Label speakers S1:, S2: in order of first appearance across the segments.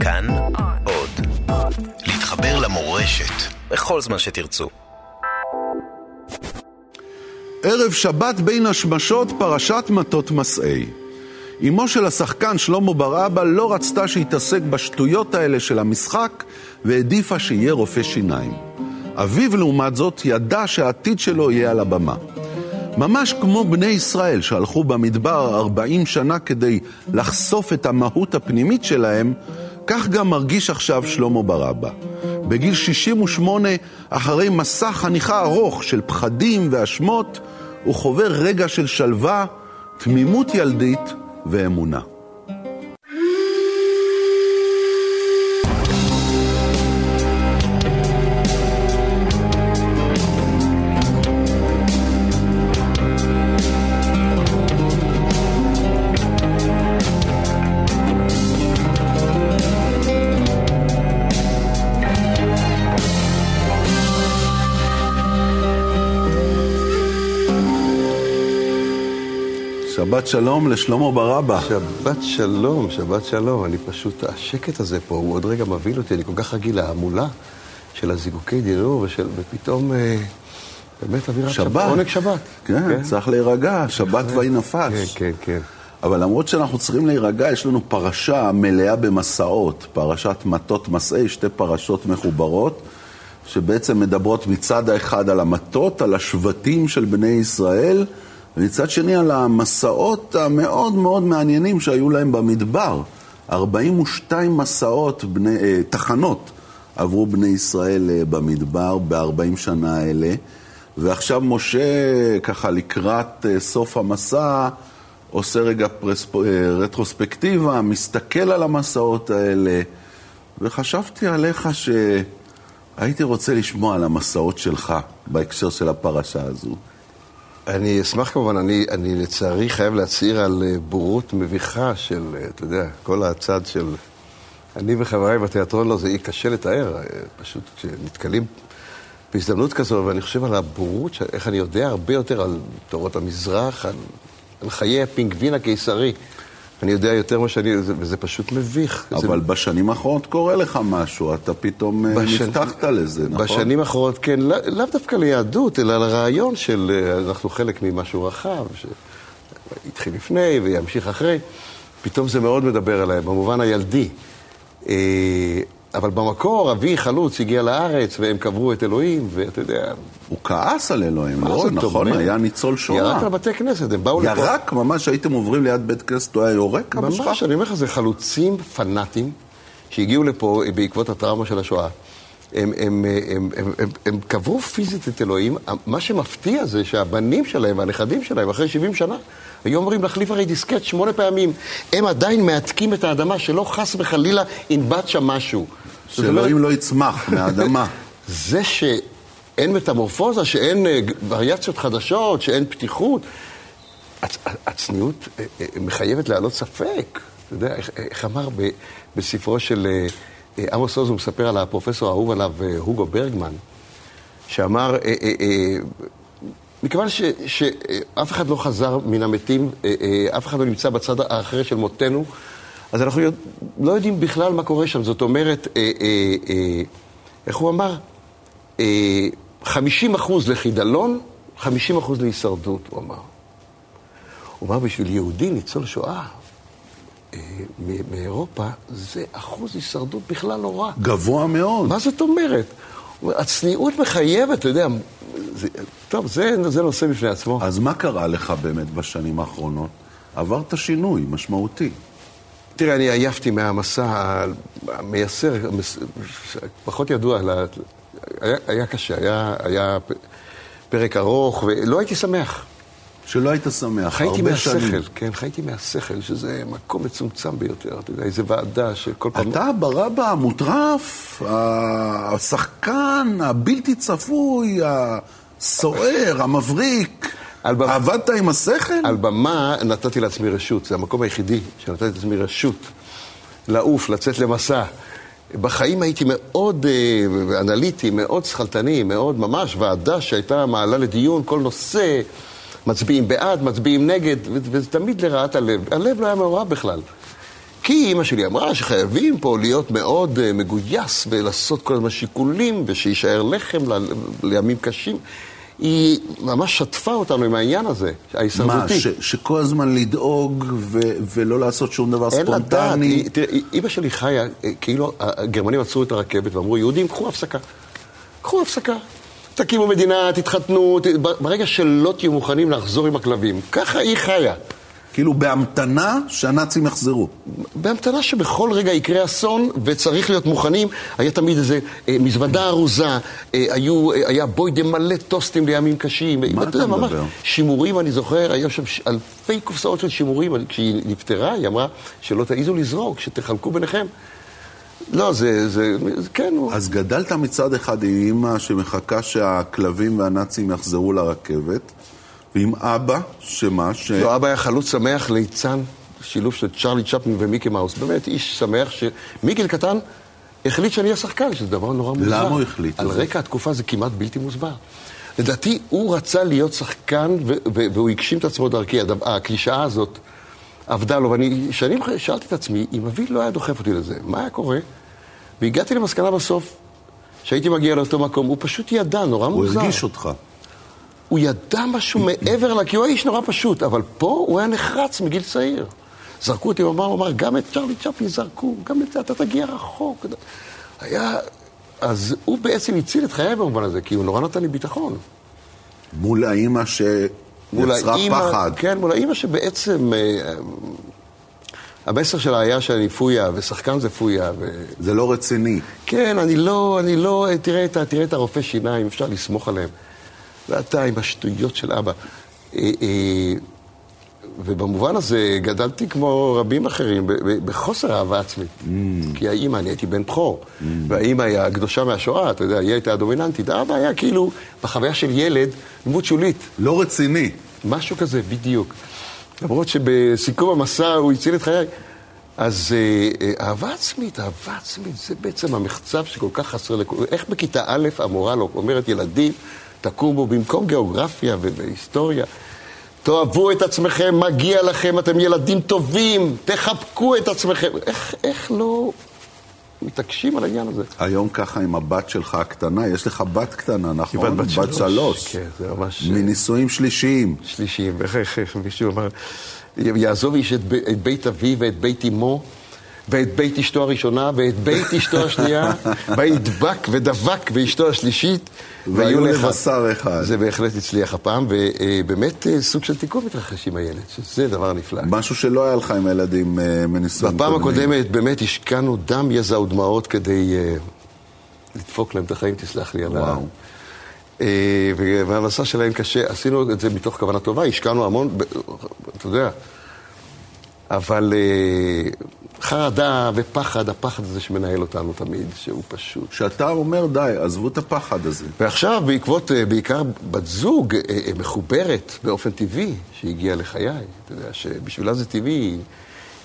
S1: כאן עוד. להתחבר למורשת בכל זמן שתרצו.
S2: ערב שבת בין השמשות, פרשת מטות מסעי. אמו של השחקן שלמה בר אבא לא רצתה שיתעסק בשטויות האלה של המשחק והעדיפה שיהיה רופא שיניים. אביו, לעומת זאת, ידע שהעתיד שלו יהיה על הבמה. ממש כמו בני ישראל שהלכו במדבר 40 שנה כדי לחשוף את המהות הפנימית שלהם, כך גם מרגיש עכשיו שלמה בר אבא. בגיל 68, אחרי מסע חניכה ארוך של פחדים ואשמות, הוא חווה רגע של שלווה, תמימות ילדית ואמונה. שבת שלום לשלמה בר אבא.
S3: שבת שלום, שבת שלום. אני פשוט, השקט הזה פה, הוא עוד רגע מבהיל אותי, אני כל כך רגיל להמולה של הזיקוקי דינור, ושל, ופתאום אה, באמת אווירת
S2: שבת.
S3: עונג שבת.
S2: כן, כן, צריך להירגע, שבת ויהי נפש.
S3: כן, כן, כן.
S2: אבל למרות שאנחנו צריכים להירגע, יש לנו פרשה מלאה במסעות, פרשת מטות מסעי, שתי פרשות מחוברות, שבעצם מדברות מצד האחד על המטות, על השבטים של בני ישראל, ומצד שני על המסעות המאוד מאוד מעניינים שהיו להם במדבר. 42 מסעות, בני, אה, תחנות עברו בני ישראל אה, במדבר ב-40 שנה האלה, ועכשיו משה, ככה לקראת אה, סוף המסע, עושה רגע פרספ... רטרוספקטיבה, מסתכל על המסעות האלה, וחשבתי עליך שהייתי רוצה לשמוע על המסעות שלך בהקשר של הפרשה הזו.
S3: אני אשמח כמובן, אני, אני לצערי חייב להצהיר על בורות מביכה של, אתה יודע, כל הצד של... אני וחבריי בתיאטרון לא, זה קשה לתאר, פשוט כשנתקלים בהזדמנות כזו, ואני חושב על הבורות, איך אני יודע הרבה יותר על תורות המזרח, על, על חיי הפינגווין הקיסרי. אני יודע יותר ממה שאני, וזה פשוט מביך.
S2: אבל
S3: זה...
S2: בשנים האחרונות קורה לך משהו, אתה פתאום בשנ... נפתחת לזה, נכון?
S3: בשנים האחרונות, כן, לאו לא דווקא ליהדות, אלא לרעיון של אנחנו חלק ממשהו רחב, שהתחיל לפני וימשיך אחרי. פתאום זה מאוד מדבר עליי, במובן הילדי. אבל במקור, אבי חלוץ הגיע לארץ, והם קברו את אלוהים, ואתה יודע...
S2: הוא כעס על אלוהים, לא? נכון, היה ניצול שואה.
S3: ירק על בתי כנסת, הם באו
S2: לפה... ירק? ממש הייתם עוברים ליד בית כנסת, הוא היה יורק?
S3: ממש, אני אומר לך, זה חלוצים פנאטים שהגיעו לפה בעקבות הטראומה של השואה. הם, הם, הם, הם, הם, הם קברו פיזית את אלוהים. מה שמפתיע זה שהבנים שלהם והנכדים שלהם, אחרי 70 שנה, היו אומרים להחליף הרי דיסקט שמונה פעמים. הם עדיין מהתקים את האדמה, שלא חס וחלילה ינבט שם משהו.
S2: שאלוהים לא יצמח מהאדמה.
S3: זה שאין מטמורפוזה, שאין וריאציות חדשות, שאין פתיחות, הצניעות מחייבת להעלות ספק. אתה יודע, איך, איך אמר ב, בספרו של עמוס עוז, הוא מספר על הפרופסור האהוב עליו, הוגו ברגמן, שאמר, מכיוון ש, שאף אחד לא חזר מן המתים, אף אחד לא נמצא בצד האחר של מותנו, אז אנחנו לא יודעים בכלל מה קורה שם. זאת אומרת, אה, אה, אה, איך הוא אמר? אה, 50 אחוז לחידלון, 50 אחוז להישרדות, הוא אמר. הוא אמר, בשביל יהודי ניצול שואה אה, מאירופה, זה אחוז הישרדות בכלל לא רע.
S2: גבוה מאוד.
S3: מה זאת אומרת? הצניעות מחייבת, אתה יודע, זה, טוב, זה, זה נושא בפני עצמו.
S2: אז מה קרה לך באמת בשנים האחרונות? עברת שינוי משמעותי.
S3: תראה, אני עייפתי מהמסע המייסר, פחות ידוע, היה, היה קשה, היה, היה פרק ארוך, ולא הייתי שמח.
S2: שלא היית שמח,
S3: חייתי מהשכל, שנים. כן, חייתי מהשכל, שזה מקום מצומצם ביותר, אתה יודע, איזה ועדה שכל פעם...
S2: אתה ברבא המוטרף, השחקן הבלתי צפוי, הסוער, המבריק. במה, עבדת עם השכל?
S3: על במה נתתי לעצמי רשות, זה המקום היחידי שנתתי לעצמי רשות לעוף, לצאת למסע. בחיים הייתי מאוד אה, אנליטי, מאוד שכלתני, מאוד ממש ועדה שהייתה מעלה לדיון כל נושא, מצביעים בעד, מצביעים נגד, וזה תמיד לרעת הלב. הלב לא היה מעורב בכלל. כי אימא שלי אמרה שחייבים פה להיות מאוד uh, מגויס ולעשות כל הזמן שיקולים ושיישאר לחם ל, לימים קשים. היא ממש שטפה אותנו עם העניין הזה, ההישרדותי.
S2: מה, ש, שכל הזמן לדאוג ו, ולא לעשות שום דבר
S3: אין
S2: ספונטני?
S3: לדעת, תראה, אימא שלי חיה, אה, כאילו הגרמנים עצרו את הרכבת ואמרו, יהודים, קחו הפסקה. קחו הפסקה. תקימו מדינה, תתחתנו, ת... ברגע שלא תהיו מוכנים לחזור עם הכלבים. ככה היא חיה.
S2: כאילו בהמתנה שהנאצים יחזרו.
S3: בהמתנה שבכל רגע יקרה אסון וצריך להיות מוכנים. היה תמיד איזה אה, מזוודה ארוזה, אה, היו, אה, היה בוידם מלא טוסטים לימים קשים.
S2: מה אתה מדבר? ממש,
S3: שימורים, אני זוכר, היו שם אלפי קופסאות של שימורים. כשהיא נפטרה, היא אמרה שלא תעיזו לזרוק, שתחלקו ביניכם. לא, זה, זה, זה כן.
S2: אז גדלת מצד אחד עם אימא שמחכה שהכלבים והנאצים יחזרו לרכבת, ועם אבא, שמה, ש...
S3: לא, אבא היה חלוץ שמח, ליצן, שילוב של צ'רלי צ'פלין ומיקי מאוס. באמת, איש שמח ש... מגיל קטן החליט שאני אהיה שחקן, שזה דבר נורא מוזר.
S2: למה הוא החליט?
S3: על רקע התקופה זה כמעט בלתי מוסבר. לדעתי, הוא רצה להיות שחקן, ו- ו- והוא הגשים את עצמו דרכי. הקלישאה הזאת עבדה לו, ואני שנים שאלתי את עצמי, אם אבי לא היה דוחף אותי לזה, מה היה קורה? והגעתי למסקנה בסוף, שהייתי מגיע לאותו מקום, הוא פשוט ידע, נורא
S2: הוא
S3: מוזר.
S2: הוא הרגיש אותך.
S3: הוא ידע משהו מעבר לה, כי הוא היה איש נורא פשוט, אבל פה הוא היה נחרץ מגיל צעיר. זרקו אותי, הוא אמר, הוא אמר, גם את צ'רלי צ'פלין זרקו, גם את זה, אתה תגיע רחוק. היה... אז הוא בעצם הציל את חיי במובן הזה, כי הוא נורא נתן לי ביטחון.
S2: מול האימא שיצרה פחד.
S3: כן, מול האימא שבעצם... אה, המסר שלה היה שאני פויה, ושחקן זה פויה. ו...
S2: זה לא רציני.
S3: כן, אני לא, אני לא, תראה את, תראה את הרופא שיניים, אפשר לסמוך עליהם. ואתה עם השטויות של אבא. אה, אה, ובמובן הזה גדלתי כמו רבים אחרים, בחוסר אהבה עצמית. Mm. כי האימא, אני הייתי בן בכור, mm. והאימא היא הקדושה מהשואה, אתה יודע, היא הייתה הדומיננטית. האבא היה כאילו, בחוויה של ילד, דמות שולית.
S2: לא רציני.
S3: משהו כזה, בדיוק. למרות שבסיכום המסע הוא הציל את חיי. אז אה, אה, אהבה עצמית, אהבה עצמית, זה בעצם המחצב שכל כך חסר לכולם. איך בכיתה א' המורה לא אומרת, ילדים, תקומו במקום גיאוגרפיה והיסטוריה. תאהבו את עצמכם, מגיע לכם, אתם ילדים טובים, תחבקו את עצמכם. איך, איך לא מתעקשים על העניין הזה?
S2: היום ככה עם הבת שלך הקטנה, יש לך בת קטנה, נכון?
S3: בת, בת שלוש.
S2: כן, זה ממש... מנישואים שלישיים.
S3: שלישיים, איך, איך, איך מישהו אמר, יעזוב איש את, את בית אביו ואת בית אמו. ואת בית אשתו הראשונה, ואת בית אשתו השנייה, וידבק ודבק באשתו השלישית.
S2: והיו לבשר אחד.
S3: זה בהחלט הצליח הפעם, ובאמת אה, סוג של תיקון מתרחש עם הילד, שזה דבר נפלא.
S2: משהו שלא היה לך עם הילדים אה, מנישואים
S3: בפעם הקודמת באמת השקענו דם, יזע ודמעות כדי אה, לדפוק להם את החיים, תסלח לי על ה... והמסע שלהם קשה, עשינו את זה מתוך כוונה טובה, השקענו המון, אתה יודע, אבל חרדה ופחד, הפחד הזה שמנהל אותנו תמיד, שהוא פשוט.
S2: שאתה אומר די, עזבו את הפחד הזה.
S3: ועכשיו, בעקבות, אה, בעיקר בת זוג אה, אה, מחוברת באופן טבעי, שהגיעה לחיי, אתה יודע, שבשבילה זה טבעי, היא,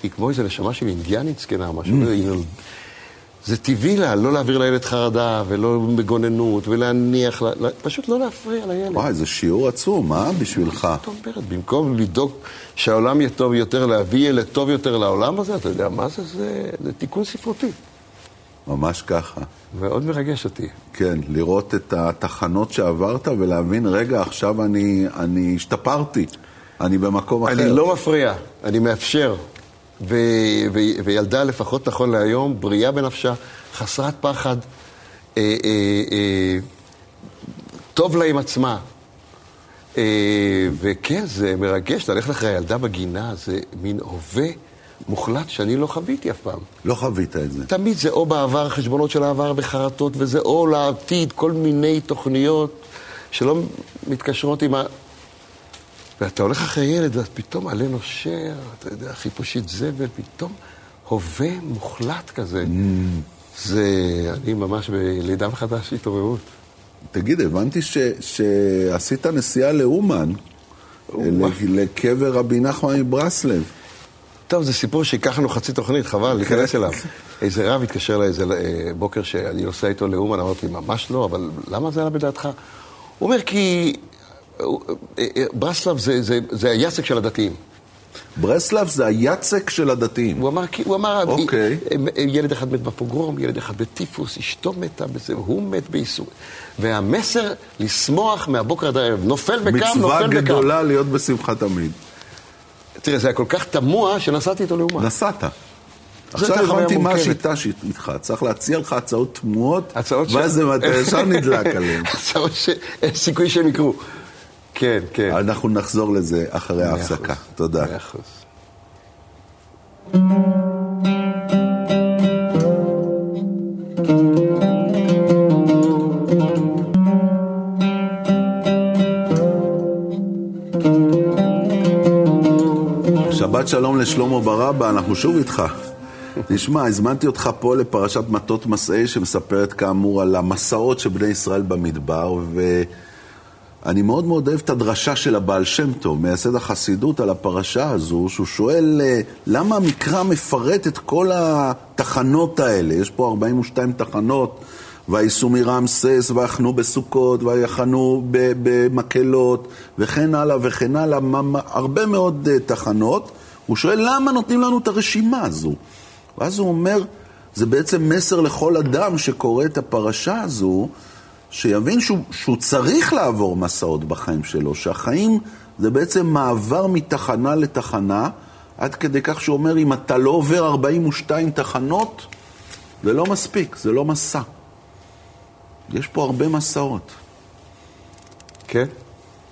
S3: היא כמו איזו נשמה של אינדיאנית זקנה, משהו, mm. היא, זה טבעי לה, לא להעביר לילד חרדה ולא מגוננות ולהניח, לה, פשוט לא להפריע לילד.
S2: וואי, זה שיעור עצום, מה בשבילך?
S3: זאת אומרת, במקום לדאוג שהעולם יהיה טוב יותר, להביא ילד טוב יותר לעולם הזה, אתה יודע מה זה? זה, זה תיקון ספרותי.
S2: ממש ככה.
S3: מאוד מרגש אותי.
S2: כן, לראות את התחנות שעברת ולהבין, רגע, עכשיו אני, אני השתפרתי, אני במקום אחר.
S3: אני לא מפריע, אני מאפשר. ו- ו- וילדה לפחות נכון להיום, בריאה בנפשה, חסרת פחד, אה, אה, אה, טוב לה עם עצמה. אה, וכן, זה מרגש ללכת אחרי הילדה בגינה, זה מין הווה מוחלט שאני לא חוויתי אף פעם.
S2: לא חווית את זה.
S3: תמיד זה או בעבר, חשבונות של העבר וחרטות, וזה או לעתיד, כל מיני תוכניות שלא מתקשרות עם ה... ואתה הולך אחרי ילד, ואז פתאום עלה נושר, אתה יודע, חיפושית זבל, פתאום הווה מוחלט כזה. Mm. זה, אני ממש בלידה מחדש התעוררות.
S2: תגיד, הבנתי ש, שעשית נסיעה לאומן, לקבר רבי נחמן מברסלב.
S3: טוב, זה סיפור שייקח לנו חצי תוכנית, חבל, כן. להיכנס אליו. איזה רב התקשר אליי איזה אה, בוקר שאני נוסע איתו לאומן, אמרתי, ממש לא, אבל למה זה עלה בדעתך? הוא אומר, כי ברסלב זה, זה, זה היאסק של הדתיים.
S2: ברסלב זה היצק של הדתיים.
S3: הוא אמר, הוא אמר,
S2: אוקיי.
S3: ילד אחד מת בפוגרום, ילד אחד בטיפוס, אשתו מתה בזה, הוא מת בייסור. והמסר, לשמוח מהבוקר עד הערב. נופל בקם, נופל בקם.
S2: מצווה גדולה להיות בשמחה תמיד.
S3: תראה, זה היה כל כך תמוה שנסעתי איתו לאומה.
S2: נסעת. עכשיו הבנתי מה השיטה איתך, צריך להציע לך הצעות תמוהות, ואז אתה ישר נדלק עליהן.
S3: הצעות שאין סיכוי שהם יקרו. כן, כן.
S2: אנחנו נחזור לזה אחרי ההפסקה. תודה. מאה אחוז. שבת שלום לשלמה ברבא, אנחנו שוב איתך. תשמע, הזמנתי אותך פה לפרשת מטות מסעי, שמספרת כאמור על המסעות של בני ישראל במדבר, ואני מאוד מאוד אוהב את הדרשה של הבעל שם טוב, מייסד החסידות על הפרשה הזו, שהוא שואל אה, למה המקרא מפרט את כל התחנות האלה? יש פה 42 תחנות. וייסעו מרמסס, ויחנו בסוכות, ויחנו במקהלות, וכן הלאה וכן הלאה, הרבה מאוד uh, תחנות. הוא שואל, למה נותנים לנו את הרשימה הזו? ואז הוא אומר, זה בעצם מסר לכל אדם שקורא את הפרשה הזו, שיבין שהוא, שהוא צריך לעבור מסעות בחיים שלו, שהחיים זה בעצם מעבר מתחנה לתחנה, עד כדי כך שהוא אומר, אם אתה לא עובר 42 תחנות, זה לא מספיק, זה לא מסע. יש פה הרבה מסעות.
S3: כן.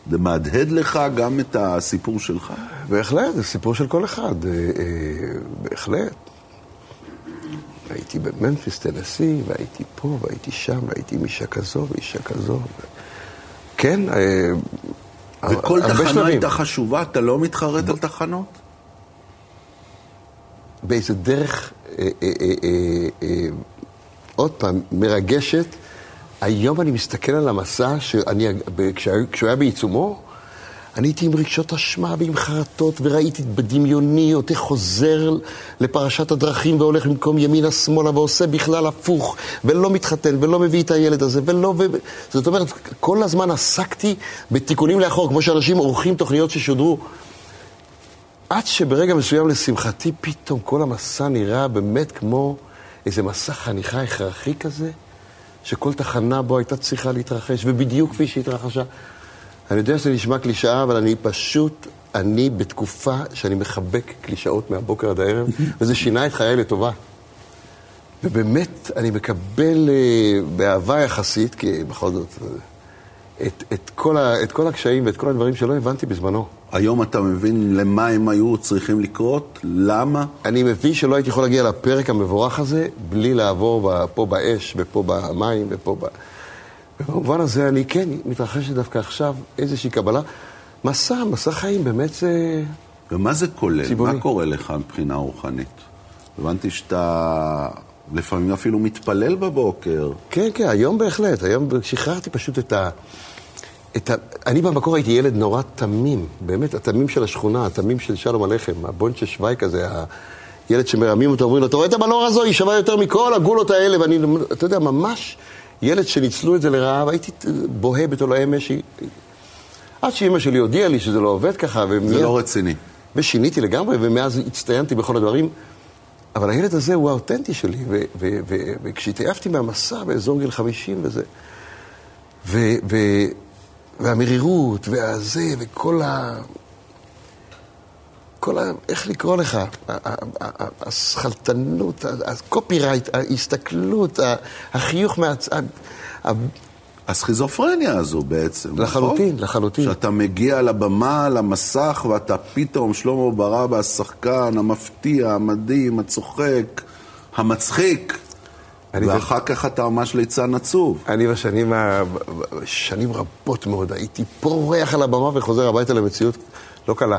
S2: זה מהדהד לך גם את הסיפור שלך?
S3: בהחלט, זה סיפור של כל אחד, אה, אה, בהחלט. הייתי בממפיס, טנסי, והייתי פה, והייתי שם, והייתי עם אישה כזו ואישה כזו. כן,
S2: אה, וכל תחנה הייתה חשובה? אתה לא מתחרט על תחנות?
S3: באיזה דרך, עוד פעם, מרגשת. היום אני מסתכל על המסע, שאני, כשהוא היה בעיצומו, אני הייתי עם רגשות אשמה ועם חרטות, וראיתי בדמיוני אותי חוזר לפרשת הדרכים והולך במקום ימינה-שמאלה ועושה בכלל הפוך, ולא מתחתן, ולא מביא את הילד הזה, ולא... ו... זאת אומרת, כל הזמן עסקתי בתיקונים לאחור, כמו שאנשים עורכים תוכניות ששודרו. עד שברגע מסוים, לשמחתי, פתאום כל המסע נראה באמת כמו איזה מסע חניכה הכרחי כזה. שכל תחנה בו הייתה צריכה להתרחש, ובדיוק כפי שהתרחשה. אני יודע שזה נשמע קלישאה, אבל אני פשוט, אני בתקופה שאני מחבק קלישאות מהבוקר עד הערב, וזה שינה את חיי לטובה. ובאמת, אני מקבל uh, באהבה יחסית, כי בכל זאת, את, את, כל ה, את כל הקשיים ואת כל הדברים שלא הבנתי בזמנו.
S2: היום אתה מבין למה הם היו צריכים לקרות? למה?
S3: אני מבין שלא הייתי יכול להגיע לפרק המבורך הזה בלי לעבור פה באש ופה במים ופה ב... ובמובן הזה אני כן מתרחשת דווקא עכשיו איזושהי קבלה. מסע, מסע חיים, באמת זה...
S2: ומה זה כולל? ציבורי. מה קורה לך מבחינה רוחנית? הבנתי שאתה לפעמים אפילו מתפלל בבוקר.
S3: כן, כן, היום בהחלט. היום שחררתי פשוט את ה... את ה... אני במקור הייתי ילד נורא תמים, באמת, התמים של השכונה, התמים של שלום הלחם, הבונצ'ה שווי כזה, הילד שמרמים אותו, אומרים לו, אתה רואה את המנור הזו, היא שווה יותר מכל הגולות האלה, ואני, אתה יודע, ממש ילד שניצלו את זה לרעה, והייתי בוהה בתולעי משי. עד שאימא שלי הודיעה לי שזה לא עובד ככה,
S2: ומיד... זה לא רציני.
S3: ושיניתי לגמרי, ומאז הצטיינתי בכל הדברים. אבל הילד הזה הוא האותנטי שלי, וכשהתעייפתי מהמסע באזור גיל 50 וזה, והמרירות, והזה, וכל ה... כל ה... איך לקרוא לך? הסכלתנות, הקופירייט, ההסתכלות, החיוך מהצד.
S2: הסכיזופרניה הזו בעצם,
S3: לחלוטין, נכון? לחלוטין.
S2: שאתה מגיע לבמה, למסך, ואתה פתאום שלמה ברבא, השחקן, המפתיע, המדהים, הצוחק, המצחיק. ואחר זה... כך אתה ממש ליצן עצוב.
S3: אני בשנים, ה... שנים רבות מאוד הייתי פורח על הבמה וחוזר הביתה למציאות לא קלה.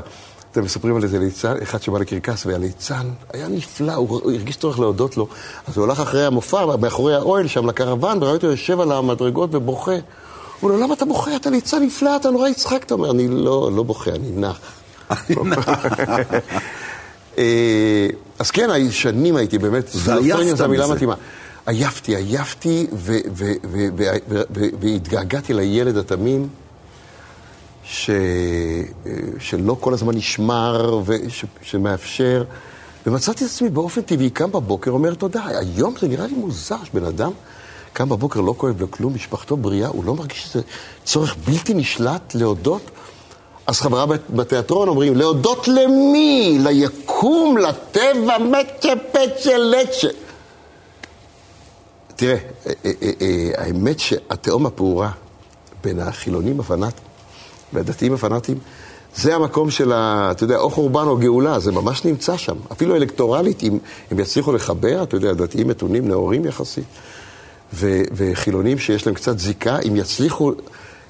S3: אתם מספרים על איזה ליצן, אחד שבא לקרקס, והליצן היה נפלא, הוא, הוא הרגיש צורך להודות לו. אז הוא הלך אחרי המופע, מאחורי האוהל שם לקרוון, וראיתי אותו יושב על המדרגות ובוכה. הוא אומר, למה אתה בוכה? אתה ליצן נפלא, אתה נורא הצחקת. הוא אומר, אני לא, לא בוכה, אני נח. אה, אז כן, שנים הייתי באמת,
S2: ועייפת
S3: זו מילה מתאימה. עייפתי, עייפתי, והתגעגעתי לילד התמים. ש... שלא כל הזמן נשמר ושמאפשר. ומצאתי את עצמי באופן טבעי קם בבוקר, אומר תודה. היום זה נראה לי מוזר שבן אדם קם בבוקר, לא כואב לו כלום, משפחתו בריאה, הוא לא מרגיש שזה צורך בלתי נשלט להודות. אז חברה בתיאטרון אומרים, להודות למי? ליקום, לטבע, מצ'ה פצ'ה לצ'ה. תראה, אה, אה, אה, האמת שהתהום הפעורה בין החילונים הפנאטים והדתיים הפנאטים, זה המקום של ה... אתה יודע, או חורבן או גאולה, זה ממש נמצא שם. אפילו אלקטורלית, אם הם יצליחו לחבר, אתה יודע, דתיים מתונים, נאורים יחסית, ו- וחילונים שיש להם קצת זיקה, אם יצליחו...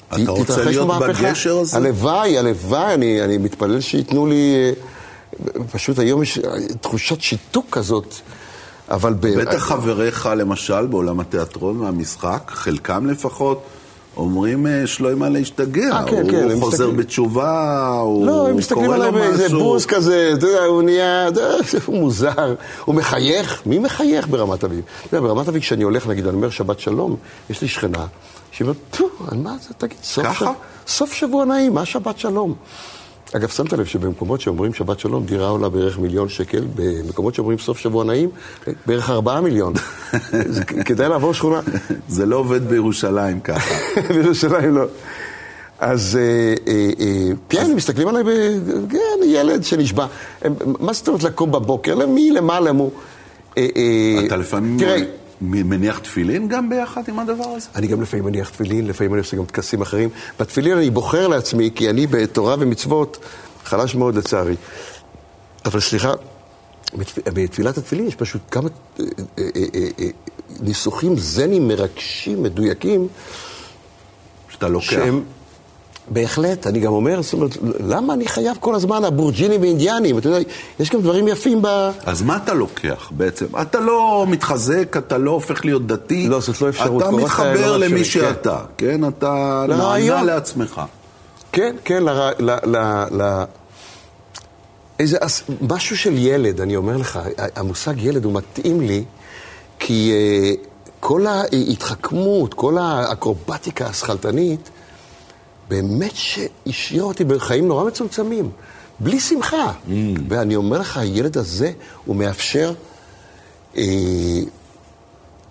S2: אתה רוצה להיות בגשר הזה?
S3: הלוואי, הלוואי, אני, אני מתפלל שייתנו לי... פשוט היום יש תחושת שיתוק כזאת. אבל...
S2: בטח חבריך, למשל, בעולם התיאטרון והמשחק, חלקם לפחות, אומרים אה, שלוימה להשתגע,
S3: אה, כן, כן,
S2: הוא חוזר מסתכל... בתשובה, הוא
S3: לא, הם מסתכלים עליי באיזה בוס כזה, אתה יודע, הוא נהיה, הוא מוזר, הוא מחייך, מי מחייך ברמת אביב? אתה יודע, ברמת אביב כשאני הולך, נגיד, אני אומר שבת שלום, יש לי שכנה, שהיא אומרת, טו, על מה זה, תגיד, סוף? סוף שבוע נעים, מה שבת שלום? אגב, שמת לב שבמקומות שאומרים שבת שלום, דירה עולה בערך מיליון שקל, במקומות שאומרים סוף שבוע נעים, בערך ארבעה מיליון. כדאי לעבור שכונה.
S2: זה לא עובד בירושלים ככה.
S3: בירושלים לא. אז כן, הם מסתכלים עליי, כן, ילד שנשבע. מה זאת אומרת לקום בבוקר? למי, למה, למו?
S2: אתה לפעמים... תראה... מניח תפילין גם ביחד עם הדבר הזה?
S3: אני גם לפעמים מניח תפילין, לפעמים אני עושה גם טקסים אחרים. בתפילין אני בוחר לעצמי, כי אני בתורה ומצוות חלש מאוד לצערי. אבל סליחה, בתפילת התפילין יש פשוט כמה אה, אה, אה, ניסוחים זנים מרגשים, מדויקים.
S2: שאתה לוקח. שהם
S3: בהחלט, אני גם אומר, זאת אומרת, למה אני חייב כל הזמן אבורג'ינים ואינדיאנים? אתה יודע, יש גם דברים יפים ב...
S2: אז מה אתה לוקח בעצם? אתה לא מתחזק, אתה לא הופך להיות דתי.
S3: לא, זאת לא אפשרות.
S2: אתה מתחבר למי כן. שאתה, כן? אתה נענה לעצמך.
S3: כן, כן, ל... ל, ל, ל איזה... משהו של ילד, אני אומר לך, המושג ילד הוא מתאים לי, כי uh, כל ההתחכמות, כל האקרובטיקה השכלתנית, באמת שהשאיר אותי בחיים נורא מצומצמים, בלי שמחה. Mm. ואני אומר לך, הילד הזה, הוא מאפשר... אה,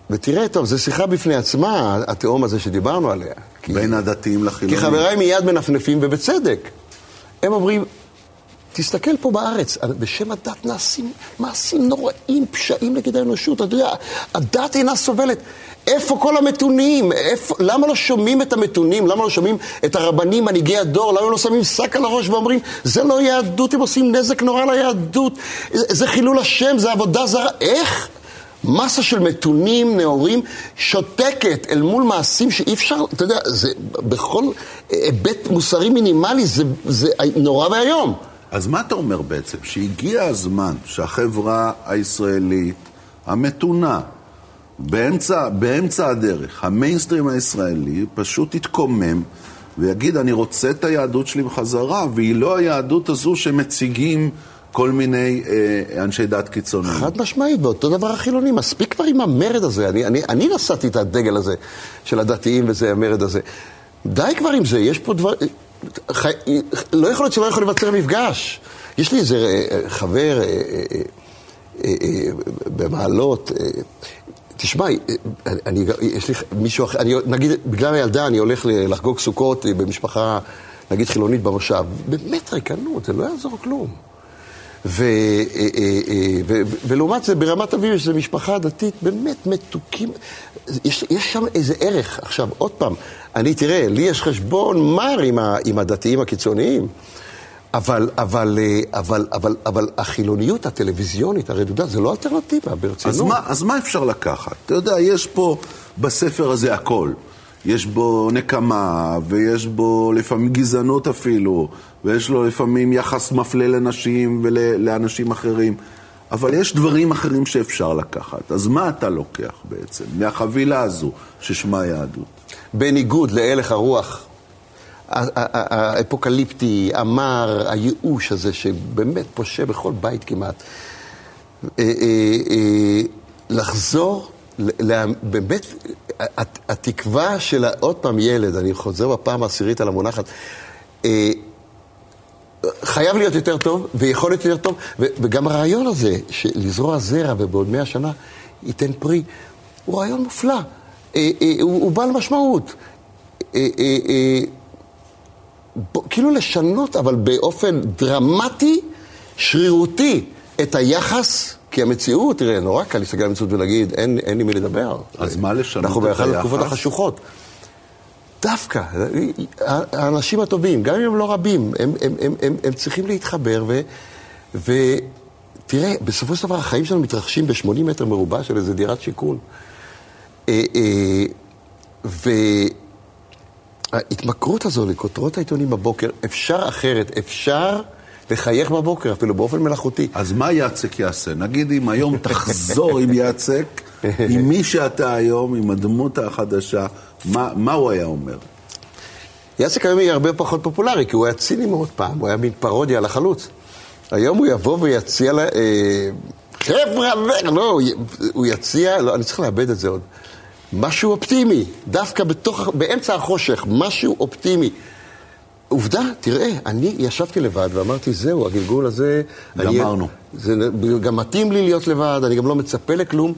S3: ותראה, טוב, זו שיחה בפני עצמה, התהום הזה שדיברנו עליה.
S2: בין כי, הדתיים לחילונים.
S3: כי חבריי מיד מנפנפים, ובצדק. הם אומרים, תסתכל פה בארץ, בשם הדת נעשים מעשים נוראים, פשעים נגד האנושות. אתה יודע, הדת אינה סובלת. איפה כל המתונים? איפה, למה לא שומעים את המתונים? למה לא שומעים את הרבנים, מנהיגי הדור? למה לא שמים שק על הראש ואומרים, זה לא יהדות, הם עושים נזק נורא ליהדות, זה חילול השם, זה עבודה זרה. איך? מסה של מתונים, נאורים, שותקת אל מול מעשים שאי אפשר, אתה יודע, זה בכל היבט מוסרי מינימלי, זה, זה נורא ואיום.
S2: אז מה אתה אומר בעצם? שהגיע הזמן שהחברה הישראלית המתונה, באמצע, באמצע הדרך, המיינסטרים הישראלי פשוט יתקומם ויגיד, אני רוצה את היהדות שלי בחזרה, והיא לא היהדות הזו שמציגים כל מיני אה, אנשי דת קיצוניים.
S3: חד משמעית, ואותו דבר החילוני, מספיק כבר עם המרד הזה. אני, אני, אני נשאתי את הדגל הזה של הדתיים וזה המרד הזה. די כבר עם זה, יש פה דבר... לא יכול להיות שלא יכול להיווצר מפגש. יש לי איזה אה, חבר אה, אה, במעלות, תשמע, אני, יש לי מישהו אחר, אני, נגיד, בגלל הילדה אני הולך לחגוג סוכות במשפחה, נגיד חילונית במושב. באמת ריקנות, זה לא יעזור כלום. ו, ו, ולעומת זה, ברמת אביב יש משפחה דתית באמת מתוקים. יש, יש שם איזה ערך. עכשיו, עוד פעם, אני, תראה, לי יש חשבון מר עם, ה, עם הדתיים הקיצוניים. אבל, אבל, אה, אבל, אבל, אבל החילוניות הטלוויזיונית הרדודה זה לא אלטרנטיבה, ברצינות.
S2: אז מה, אז מה אפשר לקחת? אתה יודע, יש פה בספר הזה הכל. יש בו נקמה, ויש בו לפעמים גזענות אפילו, ויש לו לפעמים יחס מפלה לנשים ולאנשים אחרים. אבל יש דברים אחרים שאפשר לקחת. אז מה אתה לוקח בעצם מהחבילה הזו ששמה יהדות?
S3: בניגוד להלך הרוח האפוקליפטי, המר, הייאוש הזה, שבאמת פושה בכל בית כמעט. אה, אה, אה, לחזור, באמת, התקווה של עוד פעם ילד, אני חוזר בפעם העשירית על המונחת, חייב להיות יותר טוב, ויכול להיות יותר טוב, וגם הרעיון הזה, של לזרוע זרע ובעוד מאה שנה ייתן פרי, הוא רעיון מופלא. אה, אה, הוא, הוא בעל משמעות. אה, כאילו לשנות, אבל באופן דרמטי, שרירותי, את היחס, כי המציאות, תראה, נורא קל להסתכל על המציאות ולהגיד, אין, אין לי מי לדבר.
S2: אז מה לשנות את
S3: היחס? אנחנו באחת התקופות החשוכות. דווקא, האנשים הטובים, גם אם הם לא רבים, הם, הם, הם, הם, הם צריכים להתחבר, ו, ותראה, בסופו של דבר החיים שלנו מתרחשים ב-80 מטר מרובע של איזה דירת שיכון. אה, אה, וההתמכרות הזו לכותרות העיתונים בבוקר, אפשר אחרת, אפשר לחייך בבוקר, אפילו באופן מלאכותי.
S2: אז מה יצק יעשה? נגיד אם היום תחזור עם יצק, עם מי שאתה היום, עם הדמות החדשה, מה, מה הוא היה אומר?
S3: יצק היום יהיה הרבה פחות פופולרי, כי הוא היה ציני מאוד פעם, הוא היה מין פרודיה על החלוץ. היום הוא יבוא ויציע לה... אה, חבר'ה, לא, הוא יציע, לא, אני צריך לאבד את זה עוד. משהו אופטימי, דווקא בתוך, באמצע החושך, משהו אופטימי. עובדה, תראה, אני ישבתי לבד ואמרתי, זהו, הגלגול הזה...
S2: גמרנו.
S3: זה גם מתאים לי להיות לבד, אני גם לא מצפה לכלום.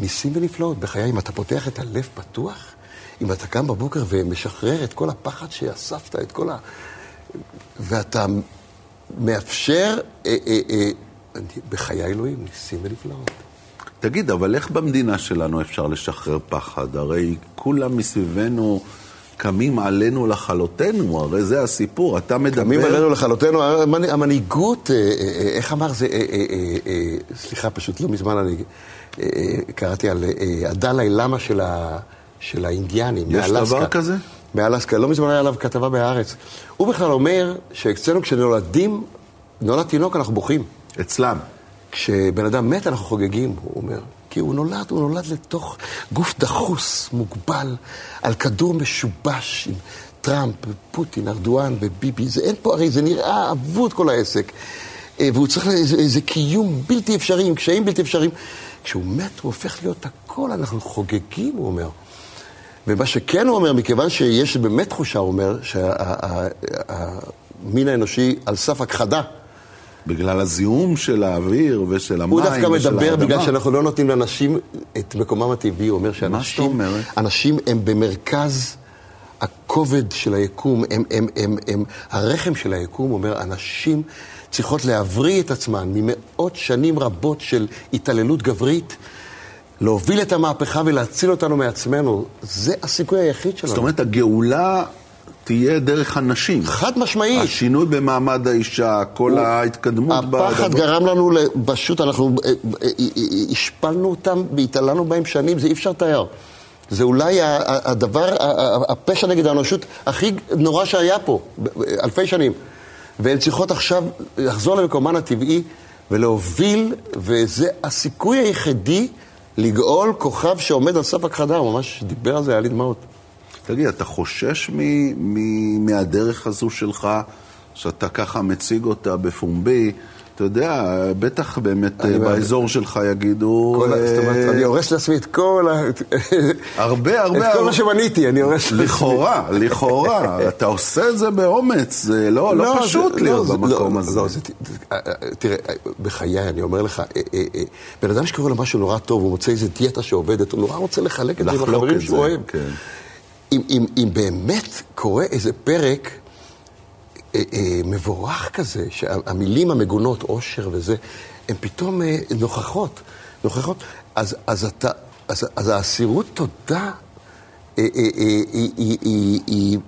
S3: ניסים ונפלאות בחיי, אם אתה פותח את הלב פתוח, אם אתה קם בבוקר ומשחרר את כל הפחד שאספת, את כל ה... ואתה מאפשר, אה, אה, אה, בחיי אלוהים, ניסים ונפלאות.
S2: תגיד, אבל איך במדינה שלנו אפשר לשחרר פחד? הרי כולם מסביבנו קמים עלינו לכלותנו, הרי זה הסיפור. אתה מדבר...
S3: קמים עלינו לכלותנו, המנהיגות, אה, אה, אה, איך אמר זה, סליחה, פשוט לא מזמן אני קראתי על הדלאי למה של, ה, של האינדיאנים,
S2: יש מאלסקה. יש דבר כזה?
S3: מאלסקה, לא מזמן היה עליו כתבה בהארץ. הוא בכלל אומר שאצלנו כשנולדים, נולד תינוק אנחנו בוכים.
S2: אצלם.
S3: כשבן אדם מת אנחנו חוגגים, הוא אומר. כי הוא נולד, הוא נולד לתוך גוף דחוס, מוגבל, על כדור משובש עם טראמפ, פוטין, ארדואן וביבי. זה אין פה, הרי זה נראה אבוד כל העסק. אה, והוא צריך איזה, איזה קיום בלתי אפשרי, עם קשיים בלתי אפשריים. כשהוא מת, הוא הופך להיות הכל, אנחנו חוגגים, הוא אומר. ומה שכן הוא אומר, מכיוון שיש באמת תחושה, הוא אומר, שהמין האנושי על סף הכחדה.
S2: בגלל הזיהום של האוויר ושל המים
S3: ושל האדמה. הוא דווקא מדבר בגלל שאנחנו לא נותנים לאנשים את מקומם הטבעי. הוא אומר שאנשים אנשים הם במרכז הכובד של היקום, הם, הם, הם, הם, הרחם של היקום, אומר, אנשים צריכות להבריא את עצמן ממאות שנים רבות של התעללות גברית. להוביל את המהפכה ולהציל אותנו מעצמנו, זה הסיכוי היחיד שלנו.
S2: זאת אומרת, הגאולה תהיה דרך הנשים.
S3: חד משמעית.
S2: השינוי במעמד האישה, כל הוא, ההתקדמות
S3: בדבר. הפחד גרם לנו, פשוט אנחנו אה, אה, אה, השפלנו אותם והתעללנו בהם שנים, זה אי אפשר לתאר. זה אולי הדבר, הפשע נגד האנושות הכי נורא שהיה פה, אלפי שנים. והן צריכות עכשיו לחזור למקומן הטבעי ולהוביל, וזה הסיכוי היחידי לגאול כוכב שעומד על סף הכחדה, הוא ממש דיבר על זה, היה לי דמעות.
S2: תגיד, אתה חושש מ- מ- מהדרך הזו שלך, שאתה ככה מציג אותה בפומבי? אתה יודע, בטח באמת באזור שלך יגידו...
S3: אה... זאת אומרת, אני הורס לעצמי את כל ה...
S2: הרבה, הרבה...
S3: את כל מה שמניתי, אני הורס
S2: לעצמי. לכאורה, לכאורה. אתה עושה את זה באומץ, זה לא, לא, לא פשוט להיות לא, במקום הזה. זה,
S3: תראה, בחיי, אני אומר לך, אה, אה, אה, בן אדם שקורא לו משהו נורא טוב, הוא מוצא איזה דיאטה שעובדת, הוא נורא רוצה לחלק את זה עם החברים שהוא אוהב. כן. אם, באמת קורה איזה פרק אה, אה, מבורך כזה, שהמילים המגונות, עושר וזה, הן פתאום אה, נוכחות, נוכחות, אז, אז, אתה, אז, אז האסירות תודה, אה, אה, אה,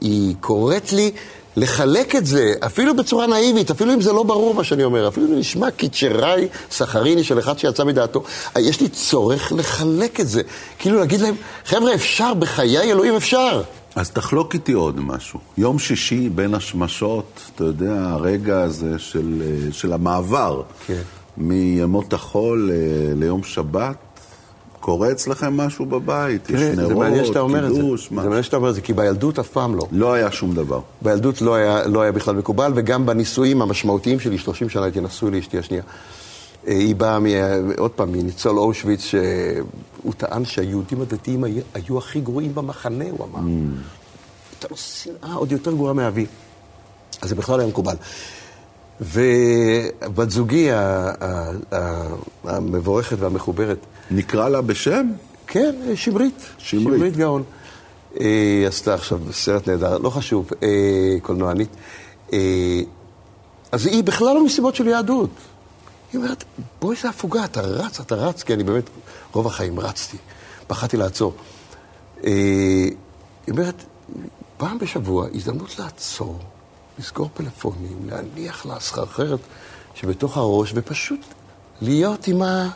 S3: היא, קוראת לי לחלק את זה, אפילו בצורה נאיבית, אפילו אם זה לא ברור מה שאני אומר, אפילו אם נשמע קיצ'ראי סחריני של אחד שיצא מדעתו, יש לי צורך לחלק את זה. כאילו להגיד להם, חבר'ה, אפשר, בחיי אלוהים אפשר.
S2: אז תחלוק איתי עוד משהו. יום שישי בין השמשות, אתה יודע, הרגע הזה של, של המעבר. כן. מימות החול אה, ליום שבת, קורה אצלכם משהו בבית?
S3: תראה, יש נרות, קידוש, זה. מה... זה מעניין שאתה אומר את זה, כי בילדות אף פעם לא.
S2: לא היה שום דבר.
S3: בילדות לא היה, לא היה בכלל מקובל, וגם בנישואים המשמעותיים שלי, 30 שנה הייתי נשוי לאשתי השנייה. אה, היא באה, מ... עוד פעם, מניצול אושוויץ, שהוא טען שהיהודים הדתיים היו הכי גרועים במחנה, הוא אמר. Mm. הייתה לו שנאה עוד יותר גרועה מאבי. אז זה בכלל היה מקובל. ובת זוגי המבורכת והמחוברת...
S2: נקרא לה בשם?
S3: כן, שמרית.
S2: שמרית.
S3: שמרית גאון. היא אה, עשתה עכשיו סרט נהדר, לא חשוב, אה, קולנוענית. אה, אז היא בכלל לא מסיבות של יהדות. היא אומרת, בואי זה הפוגה, אתה רץ, אתה רץ, כי אני באמת, רוב החיים רצתי, פחדתי לעצור. היא אומרת, פעם בשבוע, הזדמנות לעצור, לסגור פלאפונים, להניח לה סחרחרת שבתוך הראש, ופשוט להיות עם, ה...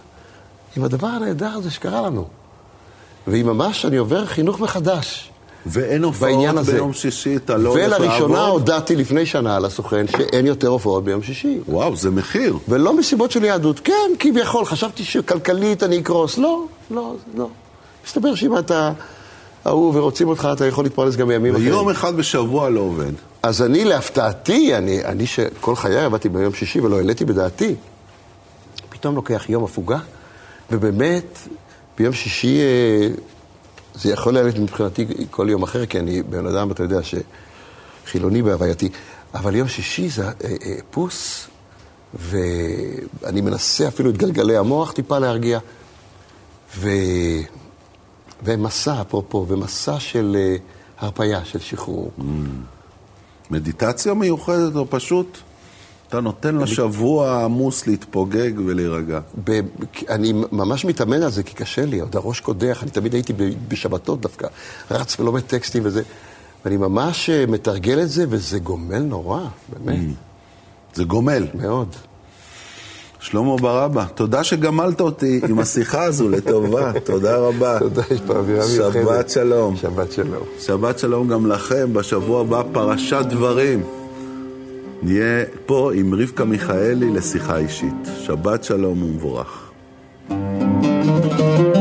S3: עם הדבר הנהדר הזה שקרה לנו. והיא ממש, אני עובר חינוך מחדש.
S2: ואין הופעות ביום שישי, אתה לא
S3: הולך לעבוד? ולראשונה הודעתי לפני שנה לסוכן שאין יותר הופעות ביום שישי.
S2: וואו, זה מחיר.
S3: ולא מסיבות של יהדות. כן, כביכול, חשבתי שכלכלית אני אקרוס. לא, לא, לא. מסתבר שאם אתה ההוא ורוצים אותך, אתה יכול להתפרנס גם בימים אחרים.
S2: ויום אחד בשבוע לא עובד.
S3: אז אני, להפתעתי, אני, אני שכל חיי עבדתי ביום שישי ולא העליתי בדעתי, פתאום לוקח יום הפוגה, ובאמת, ביום שישי אה, זה יכול להיות מבחינתי כל יום אחר, כי אני בן אדם, אתה יודע, שחילוני בהווייתי, אבל יום שישי זה אה, אה, פוס, ואני מנסה אפילו את גלגלי המוח טיפה להרגיע, ו... ומסע, אפרופו, ומסע של הרפייה, של שחרור. Mm.
S2: מדיטציה מיוחדת, או פשוט אתה נותן לשבוע עמוס להתפוגג ולהירגע?
S3: ב- אני ממש מתאמן על זה, כי קשה לי, עוד הראש קודח, אני תמיד הייתי בשבתות דווקא, רץ ולומד טקסטים וזה, ואני ממש אה, מתרגל את זה, וזה גומל נורא, באמת. Mm.
S2: זה גומל.
S3: מאוד.
S2: שלמה ברבא, תודה שגמלת אותי עם השיחה הזו לטובה, תודה רבה.
S3: תודה, יש פה אווירה
S2: מיוחדת. שבת שלום.
S3: שבת שלום.
S2: שבת שלום גם לכם, בשבוע הבא פרשת דברים. נהיה פה עם רבקה מיכאלי לשיחה אישית. שבת שלום ומבורך. thank you